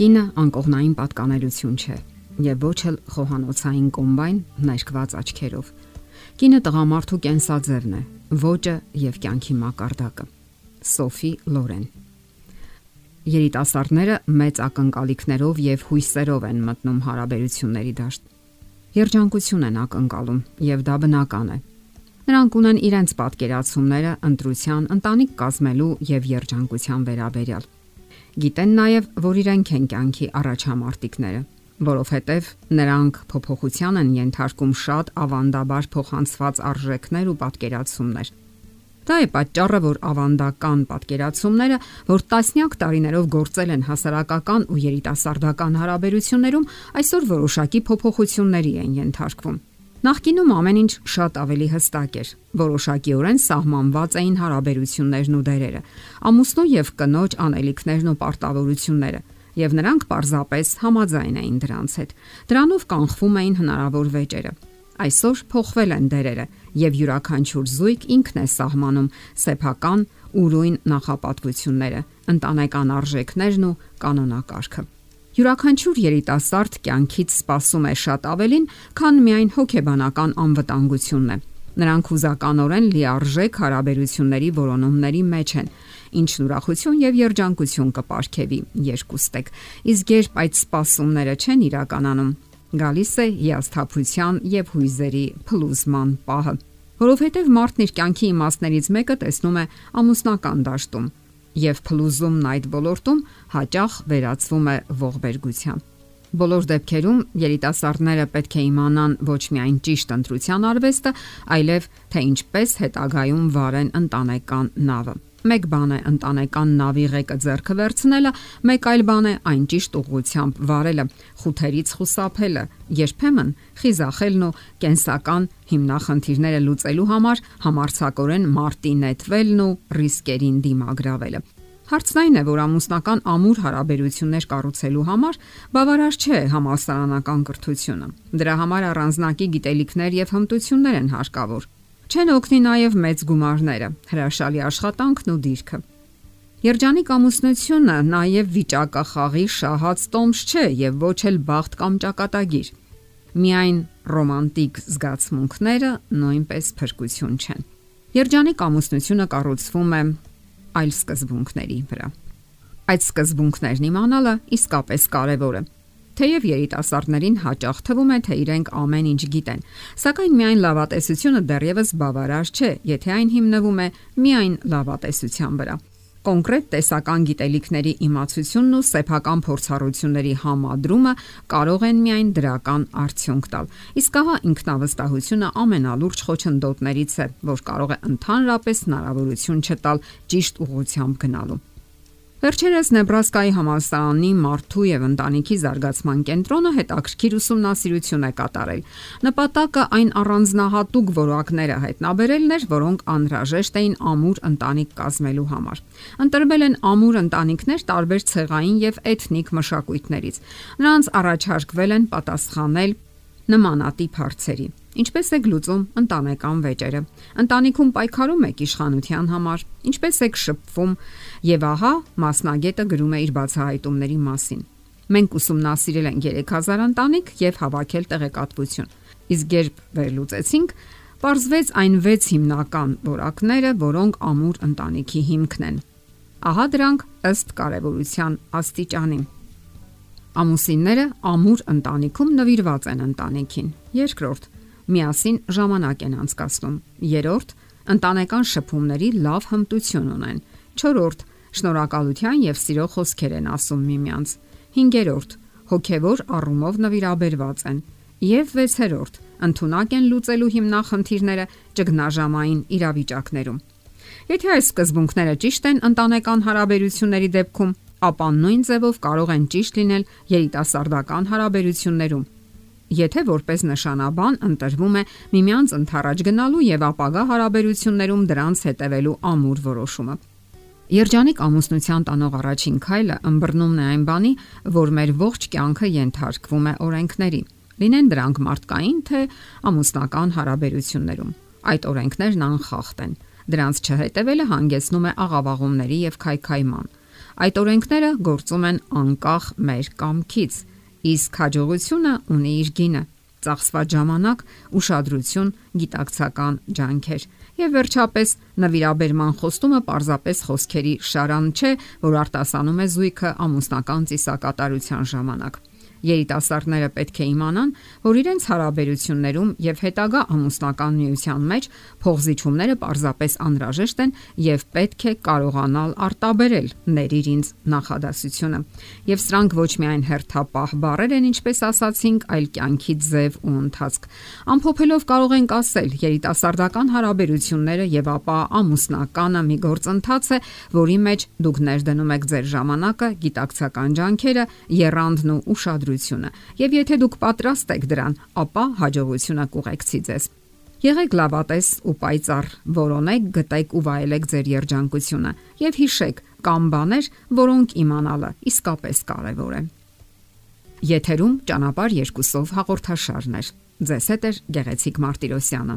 Կինը անկողնային պատկանելություն չէ եւ ոչ էլ խոհանոցային կոմբայն ներկված աչքերով։ Կինը տղամարդու կենսաձևն է, ոճը եւ կյանքի մակարդակը։ Սոֆի Լորեն Երիտասարդները մեծ ակնկալիքներով եւ հույսերով են մտնում հարաբերությունների դաշտ։ Երջանկություն են ակնկալում եւ դա բնական է։ Նրանք ունեն իրենց պատկերացումները ընտրության, ընտանիք կազմելու եւ երջանկության վերաբերյալ Գիտեն նաև, որ իրենք են կյանքի առաջամարտիկները, որովհետև նրանք փոփոխության են ենթարկում շատ ավանդաբար փոխանցված արժեքներ ու պատկերացումներ։ Դա է պատճառը, որ ավանդական պատկերացումները, որ տասնյակ տարիներով գործել են հասարակական ու երիտասարդական հարաբերություններում, այսօր որոշակի փոփոխությունների են ենթարկվում։ Նախկինում ամեն ինչ շատ ավելի հստակ էր։ Որոշակիորեն սահմանված էին հարաբերություններն ու դերերը, ամուսնու եւ կնոջ անելիքներն ու պարտավորությունները, եւ նրանք պարզապես համաձայն էին դրանց հետ։ Դրանով կանխվում էին հնարավոր վեճերը։ Այսօր փոխվել են դերերը եւ յուրաքանչյուր զույգ ինքն է սահմանում սեփական ուրույն նախապատվությունները, ընտանեկան արժեքներն ու կանոնակարգը յուրաքանչյուր երիտասարդ կյանքից սպասում է շատ ավելին, քան միայն հոգեբանական անվտանգությունն է։ Նրանք հուզականորեն լիարժեք հարաբերությունների որոնումների մեջ են, ինչն ուրախություն եւ երջանկություն կապարքեւի երկուստեք։ Իսկ երբ այդ սպասումները չեն իրականանում, գալիս է հիասթափության եւ հույզերի փլուզման պահը, որովհետեւ մարդն իր կյանքի իմաստներից մեկը տեսնում է ամուսնական դաշտում եւ փլուզումն այդ ոլորտում հաճախ վերածվում է ողբերգության։ Բոլոր դեպքերում երիտասարդները պետք է իմանան ոչ միայն ճիշտ ընտրության արվեստը, այլև թե ինչպես հետագայում վարեն ընտանեկան նավը։ Մեկ բան է ընտանեկան նավի ղեկը ձեռքը վերցնելը, մեկ այլ բան է այն ճիշտ ուղղությամբ վարելը, խութերից խուսափելը, երբեմն խիզախելն ու կենսական հիմնախնդիրները լուծելու համար համարցակորեն մարտի նետվելն ու ռիսկերին դիմագրավելը։ Հարցն այն է, որ ամուսնական ամուր հարաբերություններ կառուցելու համար բավարար չէ համասարանական կրթությունը։ Դրա համար առանձնակի գիտելիքներ եւ հմտություններ են հարկավոր։ Չեն օգնի նաև մեծ գումարները, հրաշալի աշխատանքն ու դիրքը։ Երջանիկ ամուսնությունը նաև վիճակախաղի շահած տոմս չէ եւ ոչ էլ բախտ կամ ճակատագիր։ Միայն ռոմանտիկ զգացմունքները նույնպես փրկություն չեն։ Երջանիկ ամուսնությունը կառուցվում է այլ սկզբունքների վրա։ Այդ սկզբունքներն իմանալը իսկապես կարևոր է Թեև երիտասարդներին հաճախ թվում է, թե իրենք ամեն ինչ գիտեն, սակայն միայն լավատեսությունը դեռևս բավարար չէ, եթե այն հիմնվում է միայն լավատեսության վրա կոնկրետ տեսական գիտելիքների իմացությունն ու սեփական փորձառությունների համադրումը կարող են միայն դրական արդյունք տալ։ Իսկ ահա ինքնավստահությունը ամենալուրջ խոչընդոտներից է, որ կարող է ընդհանրապես հնարավորություն չտալ ճիշտ ուղղությամբ գնալու։ Վերջերս Նեբրասկայի համալսարանի մարդու եւ ընտանիքի զարգացման կենտրոնը հետաքրքիր ուսումնասիրություն է կատարել։ Նպատակը այն առանձնահատուկ որակները հայտնաբերելն էր, որոնք անհրաժեշտ էին ամուր ընտանիք կազմելու համար։ Ընտրվել են ամուր ընտանիքներ տարբեր ցեղային եւ էթնիկ մշակույթներից։ Նրանց առաջարկվել են պատասխանել նմանատիպ հարցերի։ Ինչպես է գլուծում ընտանեկան վեճերը։ Ընտանիքում պայքարում եք իշխանության համար։ Ինչպես եք շփվում եւ ահա մասնագետը գրում է իր բացահայտումների մասին։ Մենք ուսումնասիրել ենք 3000 ընտանիք եւ հավաքել տեղեկատվություն։ Իսկ երբ վերլուծեցինք, Պարզվեց այն 6 հիմնական որակները, որոնք ամուր ընտանիքի հիմքն են։ Ահա դրանք ըստ կարևորության աստիճանի։ Ամուսինները ամուր ընտանիքում նվիրված են ընտանիքին։ Երկրորդ, միասին ժամանակ են անցկացնում։ Երրորդ, ընտանեկան շփումների լավ հմտություն ունեն։ Չորրորդ, շնորհակալության եւ սիրո խոսքեր են ասում միմյանց։ Հինգերորդ, հոգեվոր առումով նվիրաբերված են։ Եվ վեցերորդ, ընդունակ են լուծելու հիմնախնդիրները ճգնաժամային իրավիճակներում։ Եթե այս սկզբունքները ճիշտ են ընտանեկան հարաբերությունների դեպքում, ապա նույն ձևով կարող են ճիշտ լինել երիտասարդական հարաբերություններում եթե որպես նշանաբան ընտրվում է միմյանց ընթառաջ գնալու եւ ապագա հարաբերություններում դրանց հետևելու ամուր որոշումը։ Երջանիկ ամուսնության տանող առաջին քայլը ըմբռնումն է այն բանի, որ մեր ողջ կյանքը ենթարկվում է օրենքների։ Լինեն դրանք մարդկային թե ամուսնական հարաբերություններում։ Այդ օրենքներն անխախտ են։ Դրանց չհետևելը հանգեցնում է աղավաղումների եւ քայքայման։ Այդ օրենքները գործում են անկախ մեր կամքից, իսկ հաջողությունը ունի իր գինը՝ ծախսված ժամանակ, ուշադրություն, գիտակցական ջանքեր։ Եվ վերջապես, նվիրաբերման խոստումը պարզապես խոսքերի շարան չէ, որ արտասանում է զույգը ամուսնական ծիսակատարության ժամանակ։ Երիտասարդները պետք է իմանան, որ իրենց հարաբերություններում եւ հետագա ամուսնական միության մեջ փողզիչումները պարզապես անհրաժեշտ են եւ պետք է կարողանալ արտաբերել «ների ինձ» նախադասությունը։ Եվ սրանք ոչ միայն հերթապահ բառեր են, ինչպես ասացինք, այլ կյանքի ձև ու ընթացք։ Ամփոփելով կարող ենք ասել, երիտասարդական հարաբերությունները եւ ապա ամուսնականը մի գործընթաց է, որի մեջ դուք ներդնում եք ձեր ժամանակը, գիտակցական ջանքերը, երանդն ու ուշադրությունը։ Եվ եթե դուք պատրաստ եք դրան, ապա հաջողությունը կուղեկցի ձեզ։ Եղեք լավատես ու պայծառ, որոնեք, գտեք ու վայելեք ձեր երջանկությունը եւ հիշեք, կան բաներ, որոնք իմանալը իսկապես կարեւոր է։ Եթերում ճանապար երկուսով հաղորդաշարն է։ Ձեզ հետ է Գեղեցիկ Մարտիրոսյանը։